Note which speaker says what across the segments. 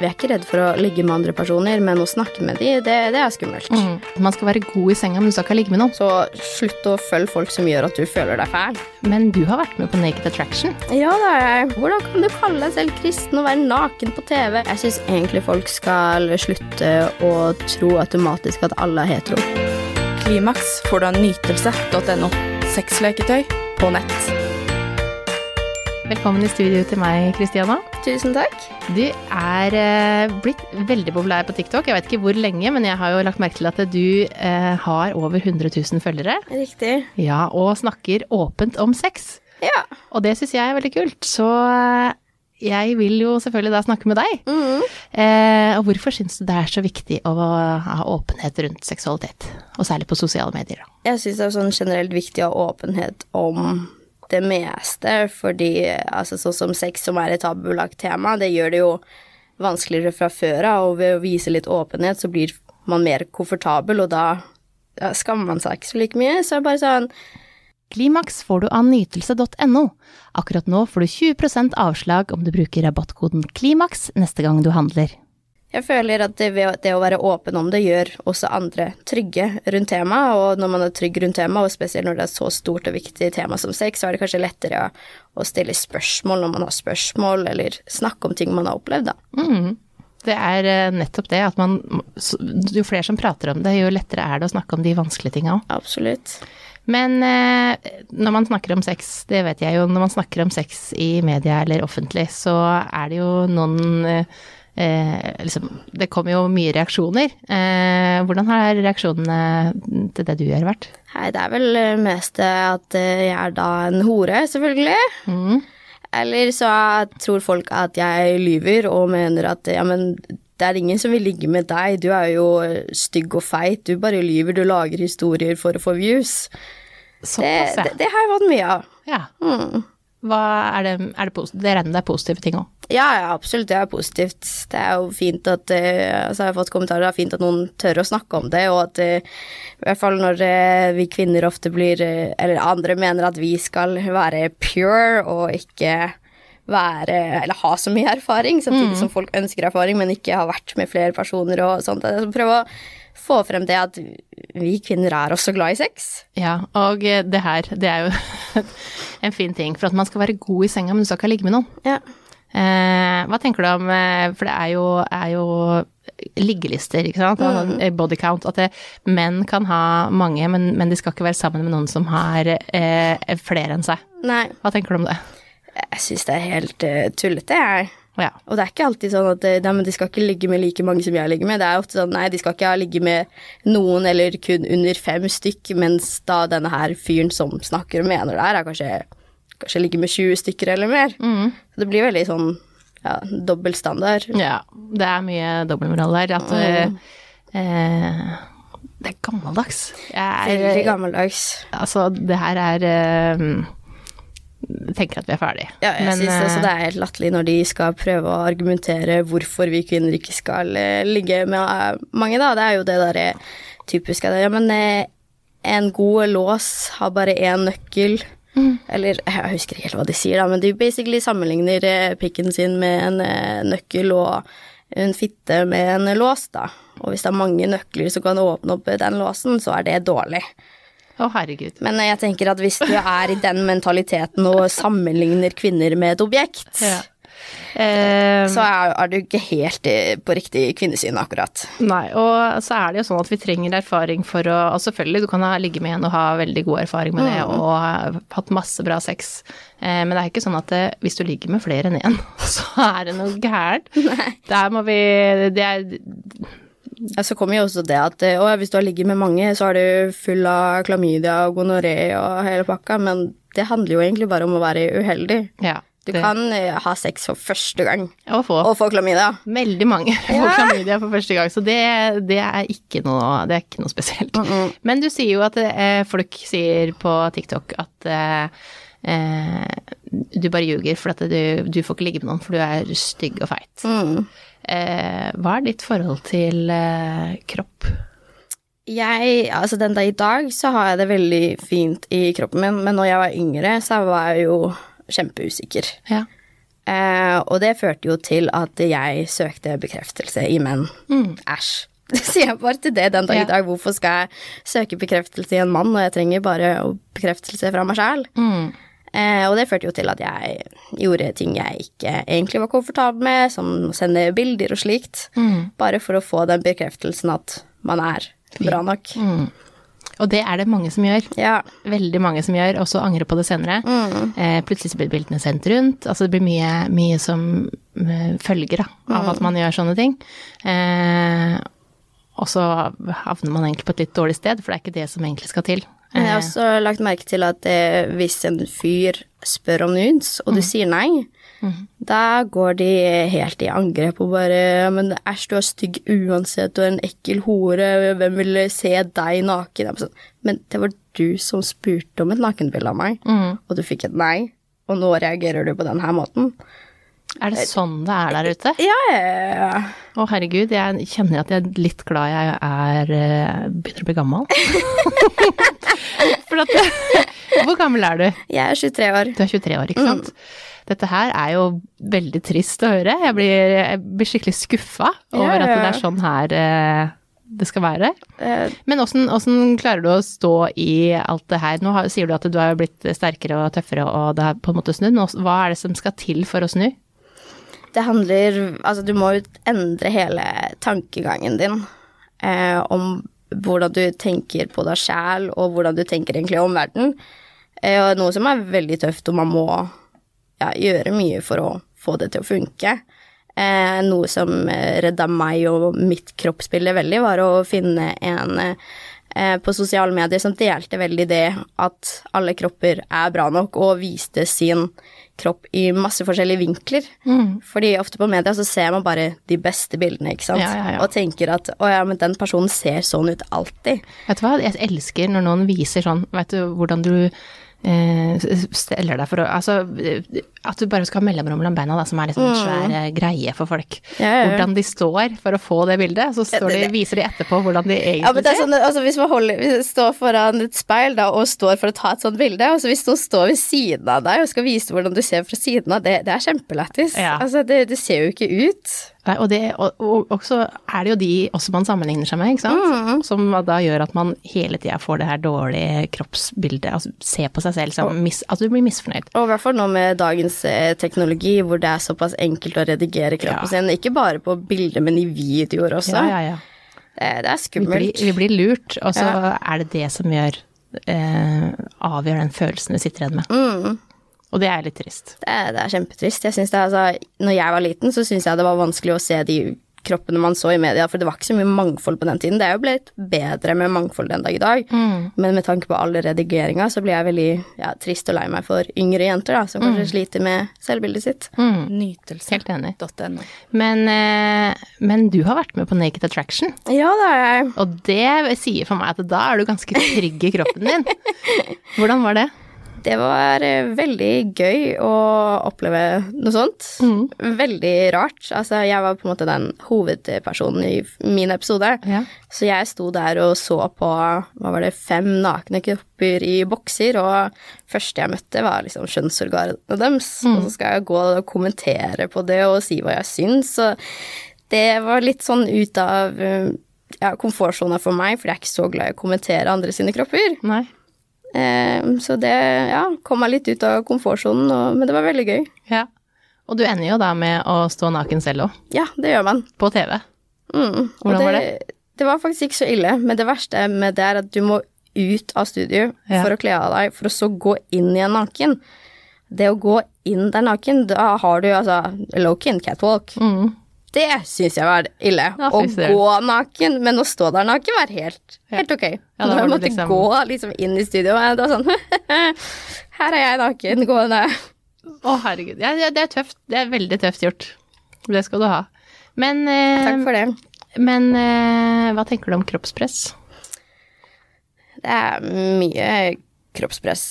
Speaker 1: Vi er ikke redd for å ligge med andre personer, men å snakke med dem, det, det er skummelt.
Speaker 2: Mm. Man skal være god i senga, men du skal ikke ligge med noen.
Speaker 1: Så slutt å følge folk som gjør at du føler deg fæl.
Speaker 2: Men du har vært med på Naked Attraction.
Speaker 1: Ja, det er jeg. Hvordan kan du kalle deg selv kristen og være naken på TV? Jeg syns egentlig folk skal slutte å tro automatisk at alle er hetero.
Speaker 3: Klimaks får du av nytelse.no. Sexleketøy på nett.
Speaker 2: Velkommen i studio til meg, Kristiana.
Speaker 1: Tusen takk.
Speaker 2: Du er eh, blitt veldig populær på TikTok. Jeg vet ikke hvor lenge, men jeg har jo lagt merke til at du eh, har over 100 000 følgere.
Speaker 1: Riktig.
Speaker 2: Ja, og snakker åpent om sex.
Speaker 1: Ja.
Speaker 2: Og det syns jeg er veldig kult. Så eh, jeg vil jo selvfølgelig da snakke med deg.
Speaker 1: Mhm.
Speaker 2: Eh, og hvorfor syns du det er så viktig å ha åpenhet rundt seksualitet? Og særlig på sosiale medier.
Speaker 1: Jeg syns det er sånn generelt viktig å ha åpenhet om det meste, fordi altså, sånn som sex, som er et tabubelagt tema, det gjør det jo vanskeligere fra før av, og ved å vise litt åpenhet, så blir man mer komfortabel, og da ja, skammer man seg ikke så like mye. Så bare sånn
Speaker 2: Klimaks får du av nytelse.no. Akkurat nå får du 20% avslag om du bruker rabattkoden KLIMAKS neste gang du handler.
Speaker 1: Jeg føler at det, det å være åpen om det gjør også andre trygge rundt temaet, og når man er trygg rundt temaet, og spesielt når det er så stort og viktig tema som sex, så er det kanskje lettere å, å stille spørsmål når man har spørsmål, eller snakke om ting man har opplevd, da.
Speaker 2: Mm. Det er eh, nettopp det at man Jo flere som prater om det, jo lettere er det å snakke om de vanskelige tinga òg.
Speaker 1: Absolutt.
Speaker 2: Men eh, når man snakker om sex, det vet jeg jo, når man snakker om sex i media eller offentlig, så er det jo noen eh, liksom, Det kommer jo mye reaksjoner. Eh, hvordan har reaksjonene til det du gjør vært?
Speaker 1: Hei, det er vel eh, mest at eh, jeg er da en hore, selvfølgelig.
Speaker 2: Mm.
Speaker 1: Eller så tror folk at jeg lyver og mener at ja, men det er ingen som vil ligge med deg, du er jo stygg og feit, du bare lyver, du lager historier for å få views. Det,
Speaker 2: Såpass,
Speaker 1: det, det har jeg vært mye av.
Speaker 2: ja.
Speaker 1: Mm.
Speaker 2: Hva er det, er det, det regner det er positive ting òg?
Speaker 1: Ja, ja, absolutt, det er positivt. Det er jo fint at eh, altså jeg har fått kommentarer, det er fint at noen tør å snakke om det, og at uh, i hvert fall når uh, vi kvinner ofte blir Eller andre mener at vi skal være pure og ikke være Eller ha så mye erfaring, samtidig som folk ønsker erfaring, men ikke har vært med flere personer og sånt. Altså, Prøve å få frem det at vi kvinner er også glad i sex.
Speaker 2: Ja, og det her, det er jo en fin ting. For at man skal være god i senga, men du skal ikke ligge med noen.
Speaker 1: Ja.
Speaker 2: Eh, hva tenker du om eh, For det er jo, er jo liggelister, ikke sant?
Speaker 1: Mm.
Speaker 2: Eh, Body count. At det, menn kan ha mange, men, men de skal ikke være sammen med noen som har eh, flere enn seg.
Speaker 1: Nei,
Speaker 2: Hva tenker du om det?
Speaker 1: jeg syns det er helt uh, tullete, jeg.
Speaker 2: Ja.
Speaker 1: Og det er ikke alltid sånn at nei, de skal ikke ligge med like mange som jeg ligger med. Det er ofte sånn nei, de skal ikke ligge med noen eller kun under fem stykk, mens da denne her fyren som snakker og mener det her, er kanskje, kanskje ligge med 20 stykker eller mer. Så det blir veldig sånn ja, dobbel standard.
Speaker 2: ja. Det er mye dobbeltmoral der. At
Speaker 1: Mm.
Speaker 2: eh, Det er gammeldags. Jeg er,
Speaker 1: Veldig gammeldags.
Speaker 2: Altså, det her er eh, tenker at vi er ferdige.
Speaker 1: Ja, jeg
Speaker 2: Men,
Speaker 1: synes også
Speaker 2: eh,
Speaker 1: det er helt latterlig når de skal prøve å argumentere hvorfor vi kvinner ikke skal eh, ligge med mange, da. Det er jo det derre typiske Ja, men en god lås har bare én nøkkel. Eller jeg husker ikke helt hva de sier, da, men de basically sammenligner eh, pikken sin med en eh, nøkkel og en fitte med en lås, da. Og hvis det er mange nøkler som kan åpne opp den låsen, så er det dårlig.
Speaker 2: Å, herregud.
Speaker 1: Men jeg tenker at hvis du er i den mentaliteten og sammenligner kvinner med et objekt,
Speaker 2: Ja. Eh,
Speaker 1: så er, er du ikke helt eh, på riktig kvinnesyn, akkurat.
Speaker 2: Nei, og så er det jo sånn at vi trenger erfaring for å Og selvfølgelig, du kan ha ligge med en og ha veldig god erfaring med det, og ha hatt masse bra sex, eh, men det er ikke sånn at det, hvis du ligger med flere enn én, så er det noe gærent. Der må vi Det er
Speaker 1: Ja, så kommer jo også det at å, hvis du har ligget med mange, så er du full av klamydia og gonoré og hele pakka, men det handler jo egentlig bare om å være uheldig.
Speaker 2: Ja.
Speaker 1: Du
Speaker 2: det,
Speaker 1: kan eh, ha sex for første gang
Speaker 2: og få
Speaker 1: og få klamydia.
Speaker 2: veldig mange får klamydia for første gang, så det, det, er, ikke noe, det er ikke noe spesielt. Men du sier jo at eh, folk sier på TikTok at eh, eh, du bare ljuger for at du, du får ikke ligge med noen for du er stygg og feit.
Speaker 1: Mm.
Speaker 2: Eh, hva er ditt forhold til eh, kropp?
Speaker 1: Jeg, altså den dag i dag så har jeg det veldig fint i kroppen min, men når jeg var yngre så var jeg jo kjempeusikker.
Speaker 2: Ja.
Speaker 1: Eh, og det førte jo til at jeg søkte bekreftelse i menn. Æsj. Det sier jeg bare til det den dag i dag. Hvorfor skal jeg søke bekreftelse i en mann når jeg trenger bare bekreftelse fra meg sjæl? Eh, og det førte jo til at jeg gjorde ting jeg ikke egentlig var komfortabel med, som å sende bilder og slikt. Bare for å få den bekreftelsen at man er bra nok.
Speaker 2: Og det er det mange som gjør.
Speaker 1: Ja.
Speaker 2: Veldig mange som gjør, og så angrer på det senere. Eh, plutselig så blir bildene sendt rundt. Altså det blir mye, mye som eh, følger da, av at man gjør sånne ting. Eh, og så havner man egentlig på et litt dårlig sted, for det er ikke det som egentlig skal til.
Speaker 1: Eh. jeg har
Speaker 2: Eh,
Speaker 1: også lagt merke til at eh, hvis en fyr spør om nudes, og du sier nei, da går de helt i angrep og bare men æsj, du er stygg uansett, du er en ekkel hore, hvem vil se deg naken? Sånn, Men det var du som spurte om et nakenbilde av meg, og du fikk et nei, og nå reagerer du på den her måten.
Speaker 2: er det sånn det er der ute?
Speaker 1: Ja, ja, ja.
Speaker 2: Å herregud, jeg kjenner at jeg er litt glad jeg er eh, begynner å bli gammel. For at Hvor gammel er du?
Speaker 1: Jeg er 23 år.
Speaker 2: Du er 23 år, ikke sant? Dette her er jo veldig trist å høre. Jeg blir, jeg blir skikkelig skuffa over
Speaker 1: Ja,
Speaker 2: at det er sånn her eh, det skal være.
Speaker 1: Eh,
Speaker 2: Men åssen klarer du å stå i alt det her? Nå har, sier du at du har blitt sterkere og tøffere, og det har på en måte snudd. Hva er det som skal til for å snu?
Speaker 1: Det handler Altså, du må jo endre hele tankegangen din eh, om hvordan du tenker på deg sjæl, og hvordan du tenker egentlig om verden. Eh, og noe som er veldig tøft, og man må ja, gjøre mye for å få det til å funke. Eh, noe som eh, redda meg og mitt kroppsbilde veldig, var å finne en eh, på sosiale medier som delte veldig det at alle kropper er bra nok, og viste sin kropp i masse forskjellige vinkler. Fordi ofte på media så ser man bare de beste bildene, ikke sant,
Speaker 2: Ja, ja, ja.
Speaker 1: og tenker at å ja, men den personen ser sånn ut alltid.
Speaker 2: Vet du hva, jeg elsker når noen viser sånn, vet du hvordan du steller deg for å Altså, eh, at du bare skal ha mellomrom mellom beina, da, som er liksom en svær eh, greie for folk.
Speaker 1: Ja, ja, ja.
Speaker 2: Hvordan de står for å få det bildet, så står de, viser de etterpå hvordan de egentlig
Speaker 1: Ja, men det er
Speaker 2: ser.
Speaker 1: sånn, altså Hvis man holder, hvis man står foran et speil da, og står for å ta et sånt bilde, og så hvis noen står ved siden av deg og skal vise hvordan du ser fra siden av, det, det er kjempelættis. Altså, det, det ser jo ikke ut.
Speaker 2: Nei, og, det, og, og også er det jo de også man sammenligner seg med, ikke sant?
Speaker 1: Mm.
Speaker 2: Som da gjør at man hele tida får det her dårlige kroppsbildet, altså ser på seg selv som mis, at du blir misfornøyd.
Speaker 1: Og i hvert fall nå med dagens eh, teknologi, hvor det er såpass enkelt å redigere kroppen
Speaker 2: Ja.
Speaker 1: sin. Ikke bare på bilder, men i videoer også.
Speaker 2: Ja, ja, ja.
Speaker 1: Det, det er
Speaker 2: Vi
Speaker 1: skummelt.
Speaker 2: blir, vi blir lurt, og så er det det som gjør eh, avgjør den følelsen du sitter igjen med.
Speaker 1: Mm.
Speaker 2: Og det er litt trist.
Speaker 1: Det, det er kjempetrist. Jeg synes det, altså, når jeg var liten, så syntes jeg det var vanskelig å se de kroppene man så i media, for det var ikke så mye mangfold på den tiden. Det er jo blitt bedre med mangfold den dag i dag, men med tanke på all redigeringa, så blir jeg veldig ja, trist og lei meg for yngre jenter, da, som kanskje sliter med selvbildet sitt.
Speaker 2: Mm.
Speaker 3: Nytelse.no.
Speaker 2: Helt enig. Men, eh, men du har vært med på Naked Attraction,
Speaker 1: Ja, det har jeg.
Speaker 2: og det sier for meg at da er du ganske trygg i kroppen din. Hvordan var det?
Speaker 1: Det var eh, veldig gøy å oppleve noe sånt. Veldig rart. Altså, jeg var på en måte den hovedpersonen i min episode.
Speaker 2: Ja.
Speaker 1: Så jeg sto der og så på hva var det, fem nakne kropper i bokser, og første jeg møtte, var liksom kjønnsorganet deres. Og så skal jeg gå og kommentere på det og si hva jeg syns. Så det var litt sånn ut av eh, ja, komfortsona for meg, for jeg er ikke så glad i å kommentere andre sine kropper.
Speaker 2: Nei.
Speaker 1: Eh, så det ja, kom meg litt ut av komfortsonen, men det var veldig gøy.
Speaker 2: Ja. Og du ender jo da med å stå naken selv òg,
Speaker 1: Ja, det gjør man.
Speaker 2: på TV.
Speaker 1: Mm.
Speaker 2: Hvordan det, var det?
Speaker 1: Det var faktisk ikke så ille, men det verste med det er at du må ut av studio
Speaker 2: Ja.
Speaker 1: for å kle av deg, for å så gå inn igjen naken. Det å gå inn der naken, da har du altså low-kin catwalk.
Speaker 2: Mm.
Speaker 1: Det syns jeg var ille.
Speaker 2: Ja,
Speaker 1: å gå naken, men å stå der naken var helt, helt ok.
Speaker 2: Ja,
Speaker 1: Når jeg måtte
Speaker 2: liksom-
Speaker 1: gå liksom inn i studio, og det var sånn Her er jeg naken gående.
Speaker 2: Å, herregud. Ja, det er tøft. Det er veldig tøft gjort. Det skal du ha. Men, eh,
Speaker 1: Takk for det.
Speaker 2: men eh, hva tenker du om kroppspress?
Speaker 1: Det er mye kroppspress.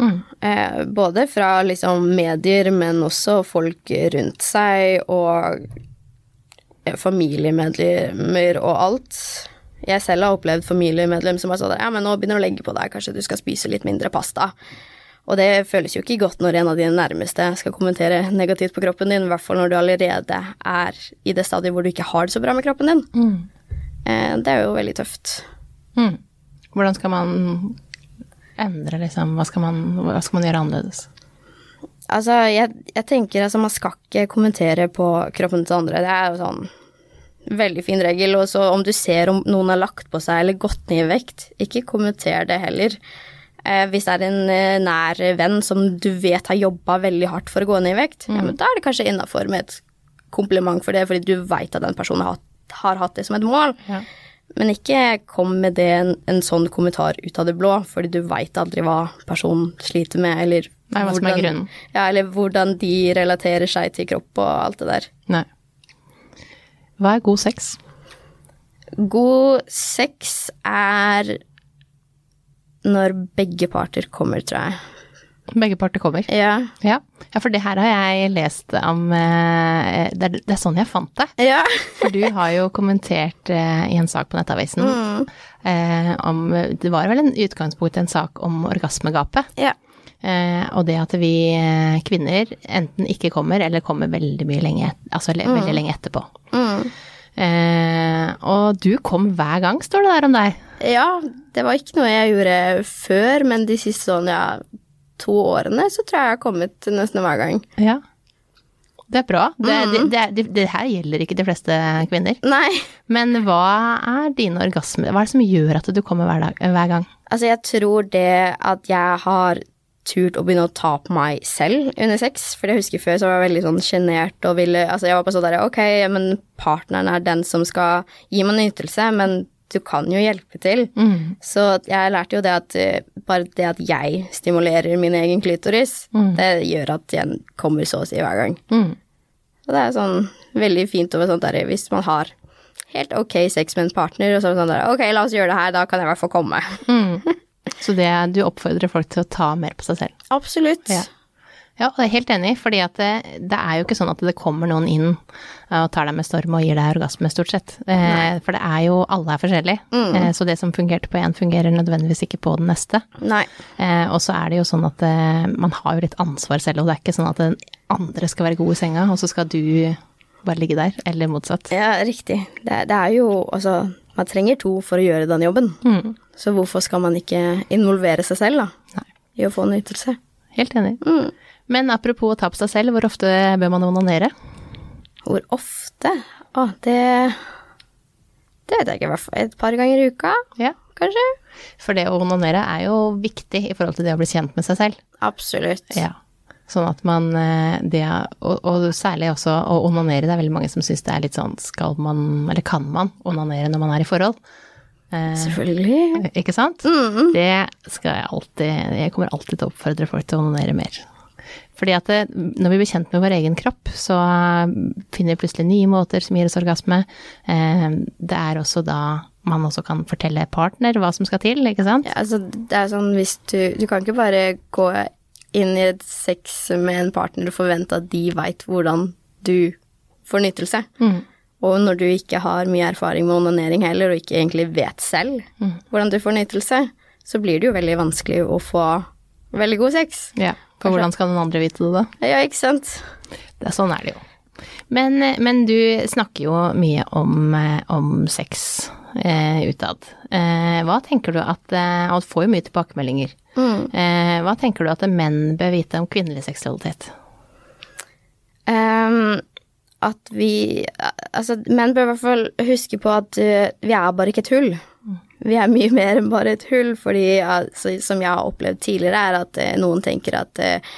Speaker 2: Mm.
Speaker 1: Eh, både fra liksom medier, men også folk rundt seg og familiemedlemmer og alt. Jeg selv har opplevd familiemedlem som har sagt ja, men nå begynner du å legge på deg, kanskje du skal spise litt mindre pasta. Og det føles jo ikke godt når en av dine nærmeste skal kommentere negativt på kroppen din, i hvert fall når du allerede er i det stadiet hvor du ikke har det så bra med kroppen din. Mm. det er jo veldig tøft.
Speaker 2: Mm. Hvordan skal man endre, liksom? Hva skal man, hva skal man gjøre annerledes?
Speaker 1: Altså, jeg, jeg tenker altså, man skal ikke kommentere på kroppen til andre. Det er jo sånn veldig fin regel. Og så om du ser om noen har lagt på seg eller gått ned i vekt, ikke kommenter det heller. Eh, hvis det er en eh, nær venn som du vet har jobba veldig hardt for å gå ned i vekt, ja, men da er det kanskje innafor med et kompliment for det, fordi du veit at den personen har, har hatt det som et mål.
Speaker 2: Ja.
Speaker 1: Men ikke kom med det, en, en sånn kommentar ut av det blå, fordi du veit aldri hva personen sliter med, eller
Speaker 2: Nei, hva som er grunnen.
Speaker 1: Ja, eller hvordan de relaterer seg til kropp og alt det der.
Speaker 2: Nei. Hva er god sex?
Speaker 1: God sex er når begge parter kommer, tror jeg.
Speaker 2: Begge parter kommer.
Speaker 1: Ja.
Speaker 2: Ja. ja, for det her har jeg lest om eh, det, er, det er sånn jeg fant det.
Speaker 1: Ja.
Speaker 2: For du har jo kommentert eh, i en sak på Nettavisen mm. om Det var vel en utgangspunkt i en sak om orgasmegapet.
Speaker 1: ja.
Speaker 2: Eh, og det at vi eh, kvinner enten ikke kommer, eller kommer veldig lenge, altså, mm. veldig lenge etterpå.
Speaker 1: Mm.
Speaker 2: Eh, og du kom hver gang, står det der om deg.
Speaker 1: Ja, det var ikke noe jeg gjorde før, men de siste sånn, ja, to årene så tror jeg jeg har kommet nesten hver gang.
Speaker 2: Ja. Det er bra. Det, det, det, det, det her gjelder ikke de fleste kvinner.
Speaker 1: Nei.
Speaker 2: Men hva er dine orgasmer Hva er det som gjør at du kommer hver, dag, hver gang?
Speaker 1: Altså, jeg tror det at jeg har turt å begynne å ta på meg selv under sex. For jeg husker før så var jeg veldig sånn sjenert og ville Altså, jeg var på sånn der Ok, men partneren er den som skal gi meg en ytelse, men du kan jo hjelpe til. Så jeg lærte jo det at eh, bare det at jeg stimulerer min egen klitoris, det gjør at jeg kommer så å si hver gang.
Speaker 2: Mm.
Speaker 1: Og det er sånn veldig fint over sånt der hvis man har helt ok sex med en partner, og så er det sånn der Ok, la oss gjøre det her, da kan jeg i hvert fall komme.
Speaker 2: Så det, du oppfordrer folk til å ta mer på seg selv?
Speaker 1: Absolutt.
Speaker 2: Ja. Ja, og jeg er helt enig, fordi at det, det er jo ikke sånn at det kommer noen inn og tar deg med storm og gir deg orgasme, stort sett. Eh, for det er jo Alle er forskjellige. Eh, så det som fungerte på én, fungerer nødvendigvis ikke på den neste.
Speaker 1: Nei.
Speaker 2: Eh, og så er det jo sånn at eh, man har jo litt ansvar selv, og det er ikke sånn at den andre skal være god i senga, og så skal du bare ligge der, eller motsatt.
Speaker 1: Ja, riktig. Det, det er jo Altså, man trenger to for å gjøre den jobben.
Speaker 2: Mm.
Speaker 1: Så hvorfor skal man ikke involvere seg selv, da?
Speaker 2: Nei.
Speaker 1: I å få en ytelse?
Speaker 2: Helt enig.
Speaker 1: Mm.
Speaker 2: Men apropos å ta på seg selv, hvor ofte bør man onanere?
Speaker 1: Hvor ofte? Å, det Det vet jeg ikke. i hvert fall Et par ganger i uka,
Speaker 2: Ja.
Speaker 1: kanskje?
Speaker 2: For det å onanere er jo viktig i forhold til det å bli kjent med seg selv.
Speaker 1: Absolutt.
Speaker 2: Ja. Sånn at man eh, det, og, og særlig også å onanere, det er veldig mange som syns det er litt sånn skal man, eller kan man onanere når man er i forhold? Eh,
Speaker 1: Selvfølgelig.
Speaker 2: ikke sant? Det skal jeg alltid Jeg kommer alltid til å oppfordre folk til å onanere mer. Fordi at det, når vi blir kjent med vår egen kropp, så finner vi plutselig nye måter som gir oss orgasme. Eh, det er også da man også kan fortelle partner hva som skal til, ikke sant?
Speaker 1: Ja, altså, det er sånn hvis du Du kan ikke bare gå inn i et sex med en partner og forvente at de veit hvordan du får nytelse.
Speaker 2: Mm.
Speaker 1: Og når du ikke har mye erfaring med onanering heller, og ikke egentlig vet selv hvordan du får nytelse, så blir det jo veldig vanskelig å få veldig god sex.
Speaker 2: Ja. For hvordan skal den andre vite det, da?
Speaker 1: Ja, ikke sant?
Speaker 2: Det er, sånn er det jo. Men, men du snakker jo mye om, eh, om sex eh, utad. Eh, hva tenker du at Og du får jo mye tilbakemeldinger. Eh, hva tenker du at menn bør vite om kvinnelig seksualitet?
Speaker 1: Um, at vi Altså, menn bør i hvert fall huske på at uh, vi er bare ikke et hull. Vi er mye mer enn bare et hull, fordi altså, som jeg har opplevd tidligere, er at uh, noen tenker at uh,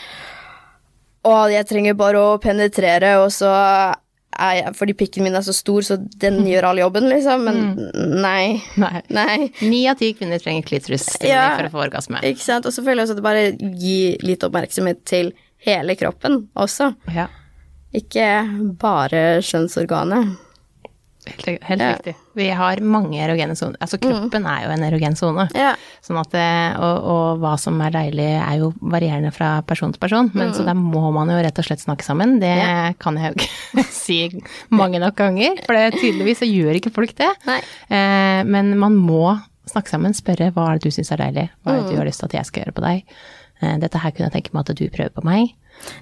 Speaker 1: Å, jeg trenger bare å penetrere, og så er jeg Fordi pikken min er så stor, så den gjør all jobben, liksom. Men nei.
Speaker 2: Nei.
Speaker 1: Nei.
Speaker 2: Ni av ti kvinner trenger klitorisstimuli
Speaker 1: Ja.
Speaker 2: for å få orgasme.
Speaker 1: Ikke sant? Og så føler jeg også at det bare gir litt oppmerksomhet til hele kroppen også.
Speaker 2: Ja,
Speaker 1: Ikke bare kjønnsorganet.
Speaker 2: helt, helt
Speaker 1: Ja.
Speaker 2: riktig. Vi har mange erogene soner. Altså kroppen er jo en erogen sone.
Speaker 1: Ja.
Speaker 2: Sånn at det, og, og hva som er deilig er jo varierende fra person til person, men så der må man jo rett og slett snakke sammen. Det kan jeg jo ikke si mange nok ganger, for det, tydeligvis så gjør ikke folk det. Eh, men man må snakke sammen, spørre hva er det du syns er deilig, hva er det du har lyst til at jeg skal gjøre på deg. Eh, dette her kunne jeg tenke meg at du prøver på meg.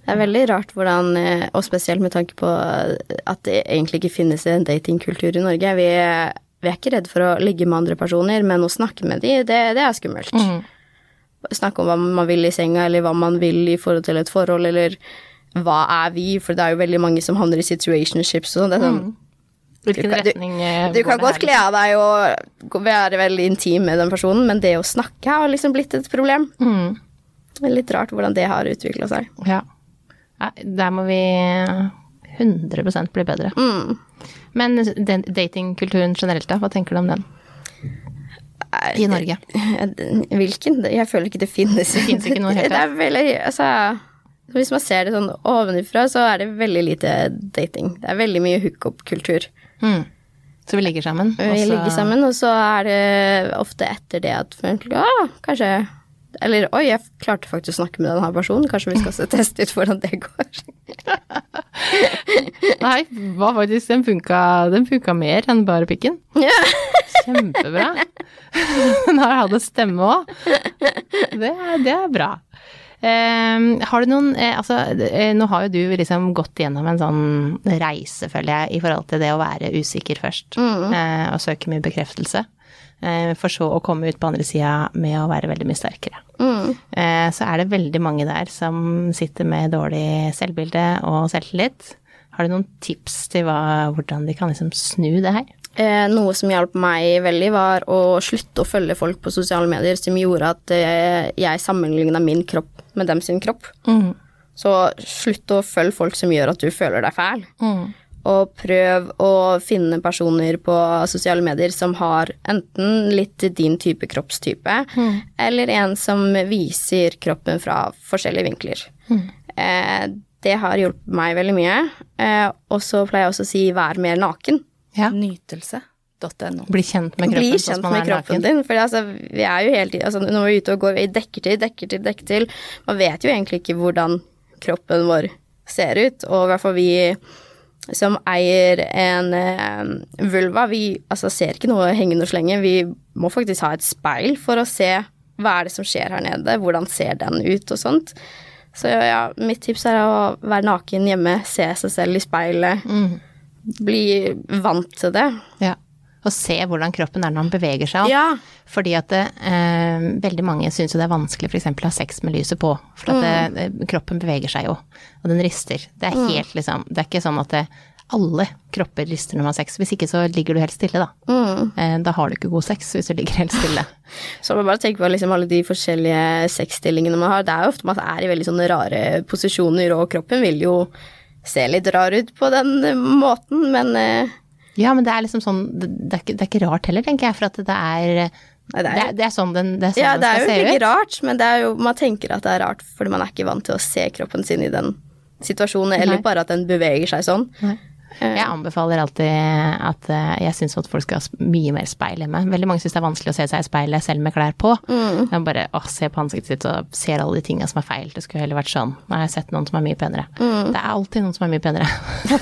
Speaker 1: Det er veldig rart hvordan, eh, og spesielt med tanke på at det egentlig ikke finnes en datingkultur i Norge. Vi, vi er ikke redde for å ligge med andre personer, men å snakke med dem, det, det er skummelt.
Speaker 2: Mm.
Speaker 1: Snakke om hva man vil i senga, eller hva man vil i forhold til et forhold, eller hva er vi? For det er jo veldig mange som havner i situationships og sånn. Det er sånn
Speaker 2: Hvilken
Speaker 1: Du kan-
Speaker 2: retning
Speaker 1: Du,
Speaker 2: Du
Speaker 1: kan godt kle av deg og være veldig intim med den personen, men det å snakke har liksom blitt et problem.
Speaker 2: Mm.
Speaker 1: Det er litt rart hvordan det har utvikla seg.
Speaker 2: Ja. Der må vi 100% bli bedre.
Speaker 1: Mm.
Speaker 2: Men datingkulturen generelt, da? Hva tenker du om den? I Norge.
Speaker 1: Hvilken? Jeg føler ikke det finnes.
Speaker 2: Det finnes ikke noe helt
Speaker 1: Det er veldig, altså, hvis man ser det sånn ovenifra, så er det veldig lite dating. Det er veldig mye hookup-kultur.
Speaker 2: Mm. Så vi ligger sammen?
Speaker 1: Vi ligger sammen, og så er det ofte etter det at ah, kanskje Eller oi, jeg klarte faktisk å snakke med denne personen, kanskje vi skal se- teste ut hvordan det går.
Speaker 2: Nei, hva faktisk, den funka, den funka mer enn bare pikken.
Speaker 1: Ja.
Speaker 2: Kjempebra. Den har hatt en stemme òg. Det, det er bra. Eh, har du noen eh, Altså, eh, nå har jo du liksom gått gjennom en sånn reise, føler jeg, i forhold til det å være usikker først. eh, og søke mye bekreftelse. Eh, for så å komme ut på andre sida med å være veldig mye sterkere.
Speaker 1: Mm.
Speaker 2: Eh, så er det veldig mange der som sitter med dårlig selvbilde og selvtillit. Har du noen tips til hva, hvordan de kan liksom snu det her?
Speaker 1: Eh, noe som hjalp meg veldig, var å slutte å følge folk på sosiale medier som gjorde at jeg sammenligna min kropp med dem sin kropp. Så slutt å følge folk som gjør at du føler deg fæl. Og prøv å finne personer på sosiale medier som har enten litt din type kroppstype, eller en som viser kroppen fra forskjellige vinkler. Eh, det har hjulpet meg veldig mye. Eh, og så pleier jeg også å si vær mer naken.
Speaker 2: Ja.
Speaker 3: Nytelse.no.
Speaker 2: Bli kjent med kroppen
Speaker 1: Bli
Speaker 2: sånn
Speaker 1: kjent med kroppen din. For altså, vi er jo hele tiden altså, Når vi er ute og går, vi dekker til, dekker til, dekker til. Man vet jo egentlig ikke hvordan kroppen vår ser ut. Og i hvert fall vi som eier en eh, vulva, vi altså, ser ikke noe hengende og slenge. Vi må faktisk ha et speil for å se hva er det som skjer her nede, hvordan ser den ut og sånt. Så ja, mitt tips er å være naken hjemme, se seg selv i speilet. Bli vant til det.
Speaker 2: Ja. Og se hvordan kroppen er når den beveger seg.
Speaker 1: Ja.
Speaker 2: Fordi at det, eh, veldig mange syns jo det er vanskelig f.eks. å ha sex med lyset på. For at
Speaker 1: Mm.
Speaker 2: det, det, kroppen beveger seg jo, og den rister. Det er helt liksom Det er ikke sånn at det, alle kropper rister når man har sex. Hvis ikke så ligger du helt stille, da.
Speaker 1: Mm.
Speaker 2: Eh, da har du ikke god sex hvis du ligger helt stille.
Speaker 1: Så man bare tenker på liksom alle de forskjellige sexstillingene man har. Det er jo ofte man er i veldig sånne rare posisjoner, og kroppen vil jo se litt rar ut på den måten, men eh,
Speaker 2: Ja, men det er liksom sånn Det, det, er, ikke, det er ikke rart heller, tenker jeg, for at det er
Speaker 1: Nei,
Speaker 2: det, er, det er sånn den, det er sånn
Speaker 1: Ja,
Speaker 2: den
Speaker 1: det er
Speaker 2: skal
Speaker 1: jo ikke rart, men det er jo, man tenker at det er rart fordi man er ikke vant til å se kroppen sin i den situasjonen, eller
Speaker 2: Nei.
Speaker 1: bare at den beveger seg sånn.
Speaker 2: Nei. Jeg anbefaler alltid at eh, jeg syns at folk skal ha mye mer speil hjemme. Veldig mange syns det er vanskelig å se seg i speilet selv med klær på.
Speaker 1: Mm.
Speaker 2: Bare å, ser på ansiktet sitt og ser alle de tinga som er feil. Det skulle heller vært sånn. Nå har jeg sett noen som er mye penere. Det er alltid noen som er mye penere.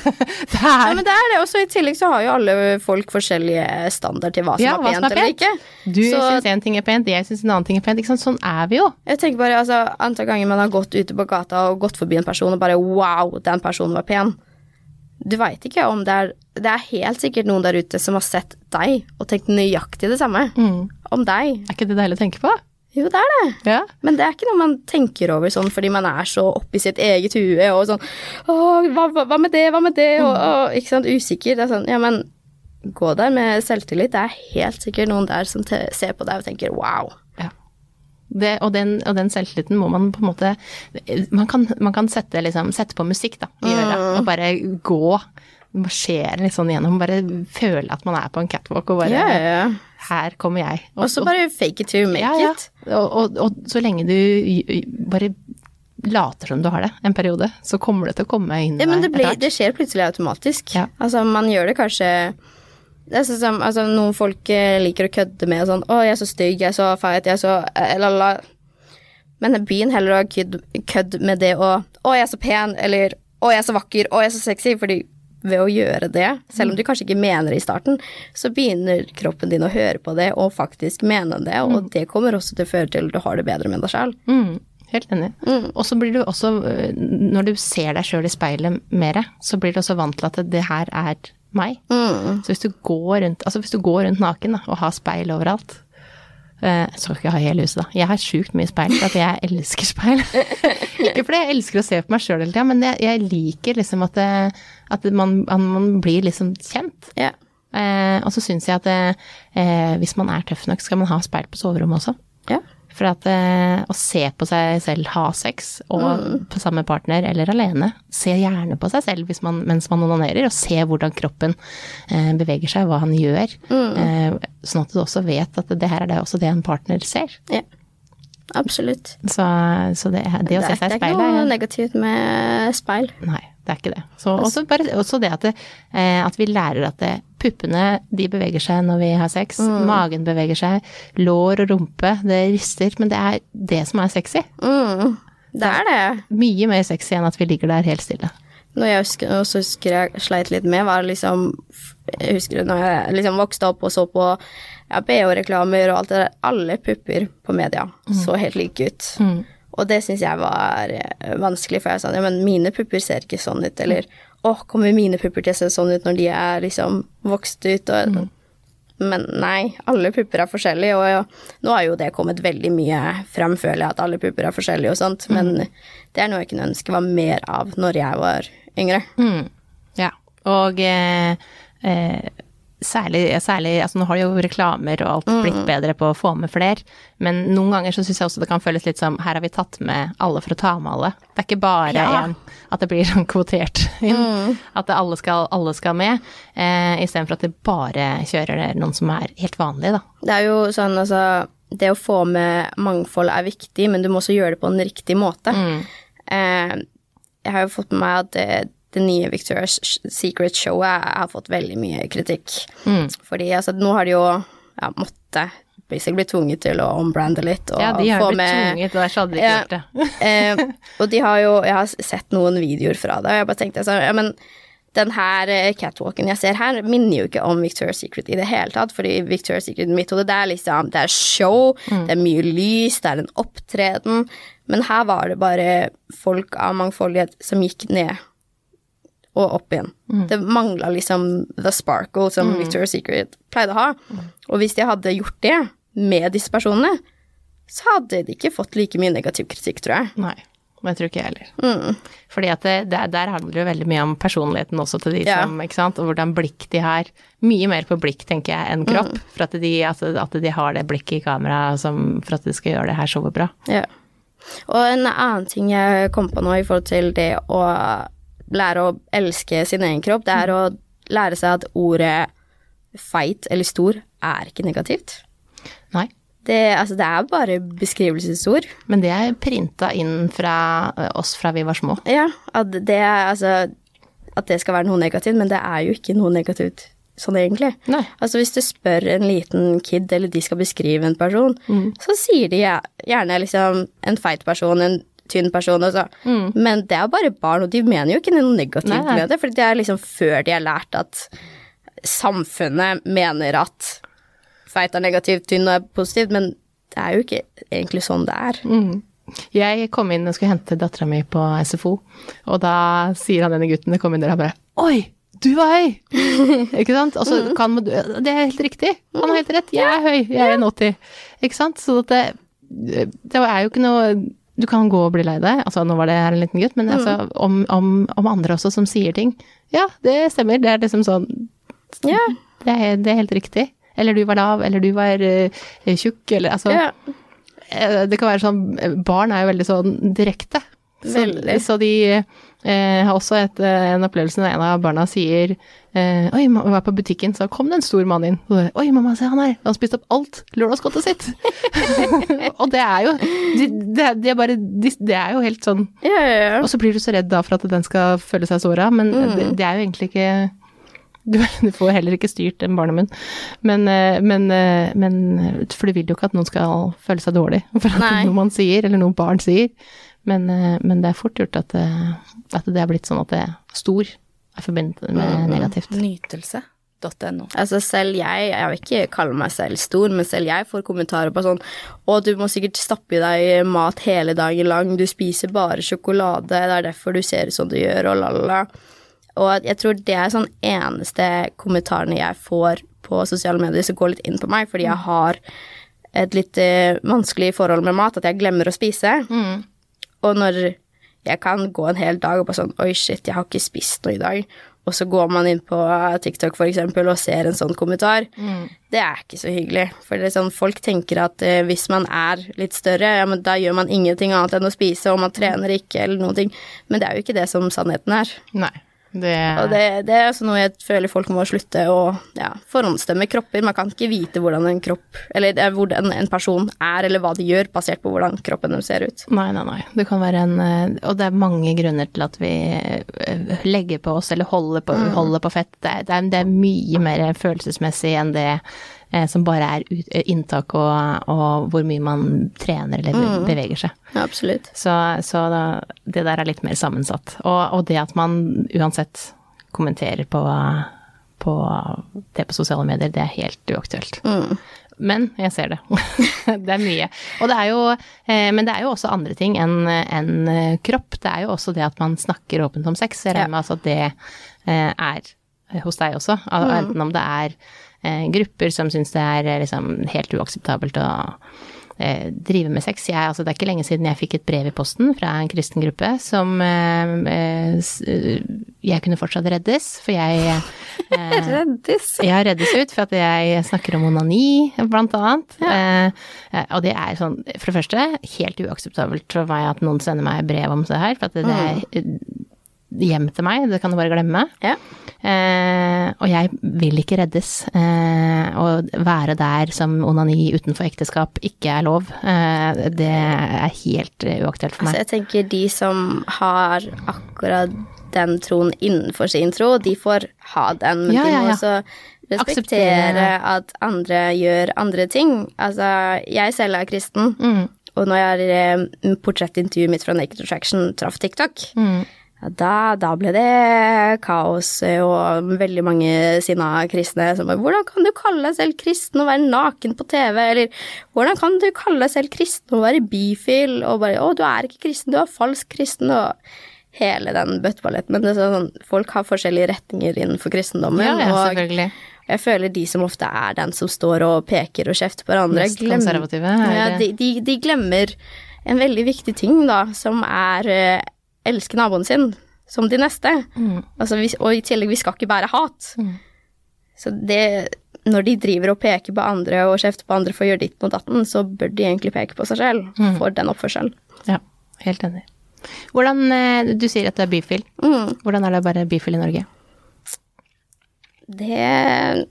Speaker 2: det
Speaker 1: er Ja, men det er det Og I tillegg så har jo alle folk forskjellige standard til hva som
Speaker 2: Ja,
Speaker 1: er
Speaker 2: hva
Speaker 1: pent
Speaker 2: som er
Speaker 1: eller ikke.
Speaker 2: Du
Speaker 1: Så-
Speaker 2: syns én ting er pent, jeg syns en annen ting er pent. Ikke sant? Sånn er vi jo.
Speaker 1: Jeg tenker bare, altså, Antall ganger man har gått ute på gata og gått forbi en person og bare wow, den personen var pen. Du veit ikke om det er Det er helt sikkert noen der ute som har sett deg og tenkt nøyaktig det samme om deg.
Speaker 2: Er ikke det deilig å tenke på?
Speaker 1: Jo, det er det.
Speaker 2: Ja.
Speaker 1: Men det er ikke noe man tenker over sånn fordi man er så oppi sitt eget hue og sånn Å, hva, hva, med det, hva med det? Og, og ikke sant, usikker. Det er sånn, ja, men gå der med selvtillit. Det er helt sikkert noen der som ser på deg og tenker wow.
Speaker 2: Det, og, den, og den selvtilliten må man på en måte Man kan, man kan sette, liksom, sette på musikk da, i øret og bare gå. Marsjere litt sånn gjennom. Bare føle at man er på en catwalk og bare
Speaker 1: Ja, ja.
Speaker 2: Her kommer jeg.
Speaker 1: Og så bare fake it to make
Speaker 2: ja,
Speaker 1: it.
Speaker 2: Og, og, så lenge du bare later som du har det en periode, så kommer det til å komme inn
Speaker 1: Ja, men det,
Speaker 2: ble,
Speaker 1: blir, det skjer plutselig automatisk. Altså, man gjør det kanskje det er sånn som altså, noen folk eh, liker å kødde med sånn 'Å, jeg er så stygg, jeg er så feit, jeg er så eh, la, la. Men begynn heller å kødd, kødd med det å 'Å, jeg er så pen', eller 'Å, jeg er så vakker', 'Å, jeg er så sexy', fordi ved å gjøre det, selv om du kanskje ikke mener det i starten, så begynner kroppen din å høre på det og faktisk mene det, og det kommer også til å føre til at du har det bedre med deg sjøl.
Speaker 2: Mm. Helt enig. Og så blir du også, øh, når du ser deg sjøl i speilet mer, så blir du også vant til at det her er meg.
Speaker 1: Mm.
Speaker 2: Så hvis du går rundt, altså hvis du går rundt naken da, og har speil overalt eh, Så skal ikke ha hele huset, da. Jeg har sjukt mye speil for at jeg elsker speil. ikke fordi jeg elsker å se på meg sjøl hele tida, men jeg, jeg liker liksom at, det, at man, man blir liksom kjent.
Speaker 1: Yeah.
Speaker 2: Eh, og så syns jeg at det, eh, hvis man er tøff nok, skal man ha speil på soverommet også.
Speaker 1: ja.
Speaker 2: For at eh, å se på seg selv ha sex, og på samme partner eller alene, se gjerne på seg selv hvis man, mens man onanerer, og se hvordan kroppen eh, beveger seg, hva han gjør. Eh, sånn at du også vet at det her er det også det en partner ser.
Speaker 1: ja. Absolutt.
Speaker 2: Så, så det, det å se seg i
Speaker 1: er ikke noe negativt med speil.
Speaker 2: Nei, det er ikke det. Så også, bare, også det at, det, eh, at vi lærer at det, puppene de beveger seg når vi har sex, magen beveger seg, lår og rumpe, det rister, men det er det som er sexy.
Speaker 1: Mm. Det er det.
Speaker 2: Mye mer sexy enn at vi ligger der helt stille.
Speaker 1: Noe jeg husker, også husker jeg sleit litt med, var liksom Jeg husker når jeg liksom vokste opp og så på ja, BH-reklamer og alt det der. Alle pupper på media så helt like ut. Og det syns jeg var eh, vanskelig, for jeg sa ja, men mine pupper ser ikke sånn ut. Eller å, kommer mine pupper til å se sånn ut når de er liksom vokst ut? Og, Men nei, alle pupper er forskjellige, og ja, nå har jo det kommet veldig mye frem, føler jeg, at alle pupper er forskjellige og sånt, men det er noe jeg kunne ønske var mer av når jeg var yngre.
Speaker 2: Mm. Ja. Og eh, eh, særlig, særlig Altså nå har jo reklamer og alt blitt bedre på å få med flere, men noen ganger så syns jeg også det kan føles litt som her har vi tatt med alle for å ta med alle. Det er ikke bare
Speaker 1: Ja.
Speaker 2: en At det blir sånn kvotert inn. At alle, skal, alle skal med, eh, istedenfor at det bare kjører noen som er helt vanlige, da.
Speaker 1: Det er jo sånn, altså Det å få med mangfold er viktig, men du må også gjøre det på en riktig måte. Eh, jeg har jo fått med meg at det, det nye Victoria's Secret-showet har fått veldig mye kritikk. Fordi altså, nå har de jo ja, måtte basically blitt tvunget til å ombrande litt. Og
Speaker 2: Ja, de har
Speaker 1: få
Speaker 2: blitt
Speaker 1: med-
Speaker 2: tvunget, og ellers hadde de ikke gjort det.
Speaker 1: eh, og de har jo Jeg har sett noen videoer fra det, og jeg bare tenkte altså, Ja, men den her eh, catwalken jeg ser her, minner jo ikke om Victoria's Secret i det hele tatt. Fordi Victoria's Secret i mitt hode, det er liksom Det er show, det er mye lys, det er en opptreden. Men her var det bare folk av mangfoldighet som gikk ned og opp igjen. Det mangla liksom the sparkle som Victoria's Secret pleide å ha. Og hvis de hadde gjort det med disse personene, så hadde de ikke fått like mye negativ kritikk, tror jeg.
Speaker 2: Nei, Men jeg tror ikke jeg heller.
Speaker 1: Mm.
Speaker 2: Fordi at det, det, der handler det jo veldig mye om personligheten også til de
Speaker 1: Ja.
Speaker 2: som, ikke sant, og hvordan blikk de har. Mye mer på blikk, tenker jeg, enn kropp.
Speaker 1: Mm.
Speaker 2: For at de, at, at de har det blikket i kamera for at de skal gjøre det her showet bra.
Speaker 1: Ja. Og en annen ting jeg kom på nå i forhold til det å lære å elske sin egen kropp, det er å lære seg at ordet feit eller stor er ikke negativt.
Speaker 2: Nei.
Speaker 1: Det, altså, det er bare beskrivelsesord.
Speaker 2: Men det er printa inn fra eh, oss fra vi var små.
Speaker 1: Ja, at det, altså, at det skal være noe negativt, men det er jo ikke noe negativt sånn egentlig.
Speaker 2: Nei.
Speaker 1: Altså hvis du spør en liten kid, eller de skal beskrive en person, så sier de gjerne liksom en feit person, en tynn person, og Mm. men det er bare barn, og de mener jo ikke noe negativt
Speaker 2: Nei, nei.
Speaker 1: med det, for det er liksom før de har lært at samfunnet mener at feit er negativt, tynn er positivt, men det er jo ikke egentlig sånn det er.
Speaker 2: Jeg kom inn og skulle hente dattera mi på SFO, og da sier han denne gutten, det kom inn der, han bare Oi, du var høy! ikke sant? Og så kan du Det er helt riktig. Han har helt rett. Jeg er høy. Jeg er 80. Ikke sant? Så det, det er jo ikke noe Du kan gå og bli lei deg. Altså, nå var det her en liten gutt, men altså, om, om, om andre også som sier ting. Ja, det stemmer. Det er liksom sånn
Speaker 1: Ja,
Speaker 2: Det er, det er helt riktig. Eller du var lav, eller du var uh, tjukk, eller altså
Speaker 1: ja.
Speaker 2: Eh, Det kan være sånn Barn er jo veldig sånn direkte. Så,
Speaker 1: Veldig.
Speaker 2: så de eh, har også et, eh, en opplevelse når en av barna sier eh, Oi, vi var på butikken, så kom det en stor mann inn. Så, Oi, mamma, se han her, han spiste opp alt lørdagsgodtet sitt. og det er jo det, det, de er bare, det er jo helt sånn
Speaker 1: Ja, ja, ja.
Speaker 2: Og så blir du så redd da for at den skal føle seg såra, men det, det er jo egentlig ikke du, du får heller ikke styrt en barnemunn. Men, eh, men, eh, men For du vil jo ikke at noen skal føle seg dårlig for at
Speaker 1: Nei.
Speaker 2: noe man sier, eller noe barn sier. Men, eh, men det er fort gjort at, det- at det er blitt sånn at det er stor er forbundet med negativt.
Speaker 3: Nytelse. .no.
Speaker 1: Altså selv jeg, jeg vil ikke kalle meg selv stor, men selv jeg får kommentarer på sånn Å, du må sikkert stappe i deg mat hele dagen lang, du spiser bare sjokolade, det er derfor du ser ut som du gjør, og la, la, la. Og jeg tror det er sånn eneste kommentarene jeg får på sosiale medier som går litt inn på meg, fordi jeg har et litt eh, vanskelig forhold med mat, at jeg glemmer å spise. Og når jeg kan gå en hel dag og bare sånn Oi, shit, jeg har ikke spist noe i dag. Og så går man inn på TikTok for eksempel og ser en sånn kommentar. Det er ikke så hyggelig. For det sånn, folk tenker at eh, hvis man er litt større, ja, men da gjør man ingenting annet enn å spise, og man trener ikke eller noen ting. Men det er jo ikke det som sannheten er.
Speaker 2: Nei. Det,
Speaker 1: Og det, det er også noe jeg føler folk må slutte å ja, forhåndsstemme kropper. Man kan ikke vite hvordan en kropp, eller hvordan en person er, eller hva de gjør, basert på hvordan kroppen deres ser ut.
Speaker 2: Nei, nei, nei. Det kan være en eh, Og det er mange grunner til at vi eh, legger på oss eller holder på, holder på fett. Det er, det, er, mye mer følelsesmessig enn det som bare er ut, eh, inntak og, og hvor mye man trener eller beveger seg.
Speaker 1: Mm, absolutt.
Speaker 2: Så, så da, det der er litt mer sammensatt. Og, og det at man uansett kommenterer på, på det på sosiale medier, det er helt uaktuelt. Men jeg ser det. det er mye. Det er jo, eh, men det er jo også andre ting enn eh, kropp. Det er jo også det at man snakker åpent om sex. Jeg regner med altså at det eh, er hos deg også. Al- Enten om det er eh, grupper som syns det er eh, liksom helt uakseptabelt å eh, drive med sex. Jeg, altså, det er ikke lenge siden jeg fikk et brev i posten fra en kristen gruppe som eh, eh, eh, Jeg kunne fortsatt reddes, for jeg eh,
Speaker 1: Reddes?
Speaker 2: jeg reddes ut for at jeg snakker om onani, blant annet. Ja. eh, og det er sånn, for det første, helt uakseptabelt for meg at noen sender meg brev om det her, for at det, det er eh, hjem til meg, det kan du bare glemme.
Speaker 1: Ja.
Speaker 2: Eh, og jeg vil ikke reddes. Eh, å være der som onani utenfor ekteskap ikke er lov, eh, det er helt eh, uaktuelt for
Speaker 1: Altså,
Speaker 2: meg.
Speaker 1: jeg tenker de som har akkurat den troen innenfor sin tro, de får ha den, men
Speaker 2: Ja,
Speaker 1: de må
Speaker 2: ja.
Speaker 1: også respektere at andre gjør andre ting. Altså, jeg selv er kristen,
Speaker 2: Mm.
Speaker 1: og når jeg har portrettintervjuet mitt fra Naked Attraction traff TikTok,
Speaker 2: Mm.
Speaker 1: Ja, da, da ble det kaos eh, og veldig mange sinna kristne som bare 'Hvordan kan du kalle deg selv kristen og være naken på TV?' Eller 'Hvordan kan du kalle deg selv kristen og være bifil?' Og bare 'Å, du er ikke kristen, du er falsk kristen', og hele den bøtteballetten. Men det er sånn, folk har forskjellige retninger innenfor kristendommen,
Speaker 2: Ja, ja,
Speaker 1: og jeg føler de som ofte er den som står og peker og kjefter på hverandre,
Speaker 2: Mest konservative, er
Speaker 1: ja, de, de, de glemmer en veldig viktig ting, da, som er eh, elske naboen sin som de neste.
Speaker 2: Mm.
Speaker 1: Altså, vi, og i tillegg, vi skal ikke bære hat. Så det Når de driver og peker på andre og kjefter på andre for å gjøre ditt mot datten, så bør de egentlig peke på seg selv
Speaker 2: Mm.
Speaker 1: for den oppførselen.
Speaker 2: Ja, helt enig. Hvordan, eh, Du sier at du er bifil.
Speaker 1: Mm.
Speaker 2: Hvordan er det å være bifil i Norge?
Speaker 1: Det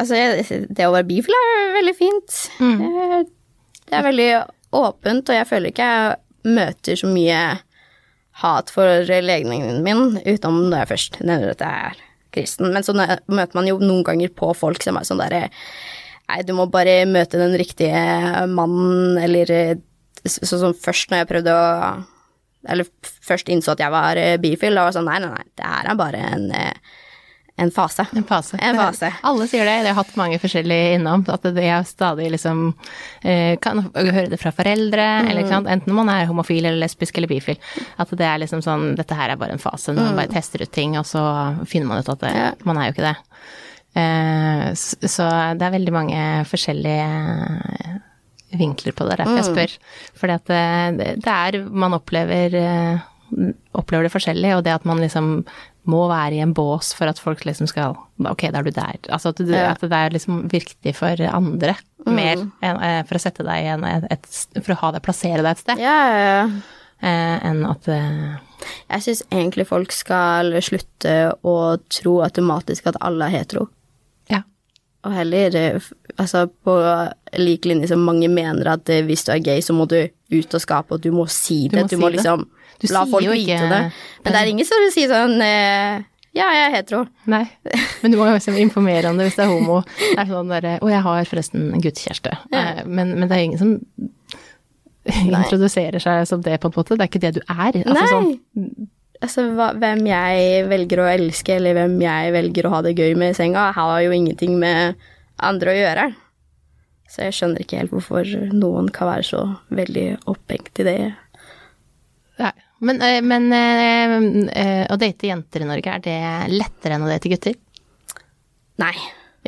Speaker 1: Altså, det å være bifil er veldig fint. Eh, Det er veldig åpent, og jeg føler ikke jeg møter så mye hat for legningen min, utenom når jeg først nevner at jeg er kristen. Men så møter man jo noen ganger på folk som er sånn derre Nei, du må bare møte den riktige mannen, eller sånn som først når jeg prøvde å Eller først innså at jeg var eh, bifil, da var jeg sånn nei, nei, nei, det her er bare en, eh, en fase.
Speaker 2: En fase.
Speaker 1: En fase.
Speaker 2: Alle sier det. Jeg har hatt mange forskjellige innom. At det er stadig liksom eh, Kan høre det fra foreldre,
Speaker 1: Mm.
Speaker 2: eller sant. Enten man er homofil eller lesbisk eller bifil. At det er liksom sånn Dette her er bare en fase. når Man bare tester ut ting, og så finner man ut at det,
Speaker 1: Mm. Ja.
Speaker 2: man er jo ikke det. Eh, så det er veldig mange forskjellige vinkler på det. Er derfor jeg spør. Fordi at det, det er Man opplever eh, opplever det forskjellig, og det at man liksom må være i en bås for at folk liksom skal Ok, da er du der. Altså at, du,
Speaker 1: Ja.
Speaker 2: at det er liksom viktig for andre mer enn eh, for å sette deg i en, et, For å ha deg, plassere deg et sted,
Speaker 1: Ja, ja, ja.
Speaker 2: eh, enn at eh,
Speaker 1: Jeg syns egentlig folk skal slutte å tro automatisk at alle er hetero.
Speaker 2: Ja.
Speaker 1: Og heller eh, altså på lik linje som mange mener at eh, hvis du er gay, så må du ut av skapet, og du må si det.
Speaker 2: må
Speaker 1: Du,
Speaker 2: si
Speaker 1: må
Speaker 2: det. Du
Speaker 1: la folk vite
Speaker 2: ikke-
Speaker 1: det. Men det er ingen som vil si sånn eh, Ja, jeg er hetero.
Speaker 2: Nei. Men du må jo liksom informere om det hvis det er homo. Det er sånn derre Å, jeg har forresten en guttekjæreste. Ja. Men, men det er ingen som introduserer seg som det, på en måte. Det er ikke det du er. Altså,
Speaker 1: Nei.
Speaker 2: sånn,
Speaker 1: Altså, hva, hvem jeg velger å elske, eller hvem jeg velger å ha det gøy med i senga, har jo ingenting med andre å gjøre. Så jeg skjønner ikke helt hvorfor noen kan være så veldig opphengt i det.
Speaker 2: Nei. Men, eh, men eh, eh, å date jenter i Norge, er det lettere enn å date gutter?
Speaker 1: Nei.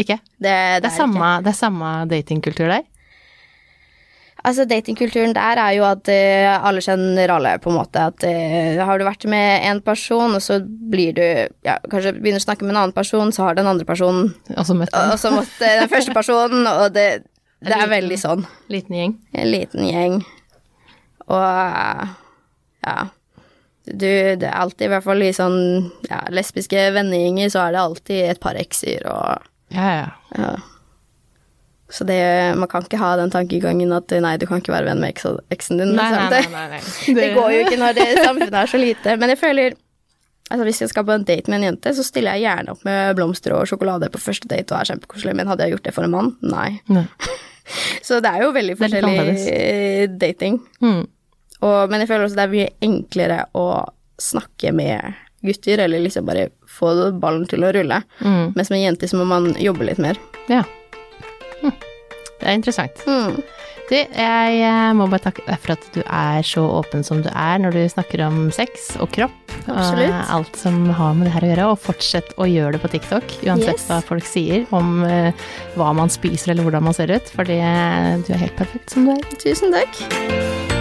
Speaker 2: Ikke?
Speaker 1: Det, det,
Speaker 2: Det er, samme, det er samme datingkultur der?
Speaker 1: Altså, datingkulturen der er jo at alle kjenner alle, på en måte. At har du vært med en person, og så blir du ja, Kanskje begynner å snakke med en annen person, så har den andre personen
Speaker 2: Også møtt en
Speaker 1: Og så måtte den første personen, og det, det er
Speaker 2: liten-
Speaker 1: veldig sånn.
Speaker 2: liten gjeng?
Speaker 1: En liten gjeng. Og ja. Du, det er alltid, i hvert fall i sånn ja, lesbiske vennegjenger, så er det alltid et par ekser og
Speaker 2: Ja, ja.
Speaker 1: ja. Så det, man kan ikke ha den tankegangen at nei, du kan ikke være venn med eksen din.
Speaker 2: Nei, nei,
Speaker 1: liksom.
Speaker 2: nei. nei, nei.
Speaker 1: Det, det går jo ikke når det, samfunnet er så lite. Men jeg føler Altså Hvis jeg skal på en date med en jente, så stiller jeg gjerne opp med blomster og sjokolade på første date og er kjempekoselig, men hadde jeg gjort det for en mann? Nei.
Speaker 2: Nei.
Speaker 1: Så det er jo veldig forskjellig dating.
Speaker 2: Mm.
Speaker 1: Og, men jeg føler også det er mye enklere å snakke med gutter, eller liksom bare få ballen til å rulle.
Speaker 2: Mm.
Speaker 1: Mens med jenter så må man jobbe litt mer.
Speaker 2: Ja. Hm. Det er interessant.
Speaker 1: Mm.
Speaker 2: Du, jeg eh, må bare takke deg for at du er så åpen som du er når du snakker om sex og kropp.
Speaker 1: Absolutt.
Speaker 2: Og alt som har med det her å gjøre. Og fortsett å gjøre det på TikTok, uansett
Speaker 1: Yes.
Speaker 2: hva folk sier om eh, hva man spiser eller hvordan man ser ut. Fordi eh, du er helt perfekt som du er.
Speaker 1: Tusen takk.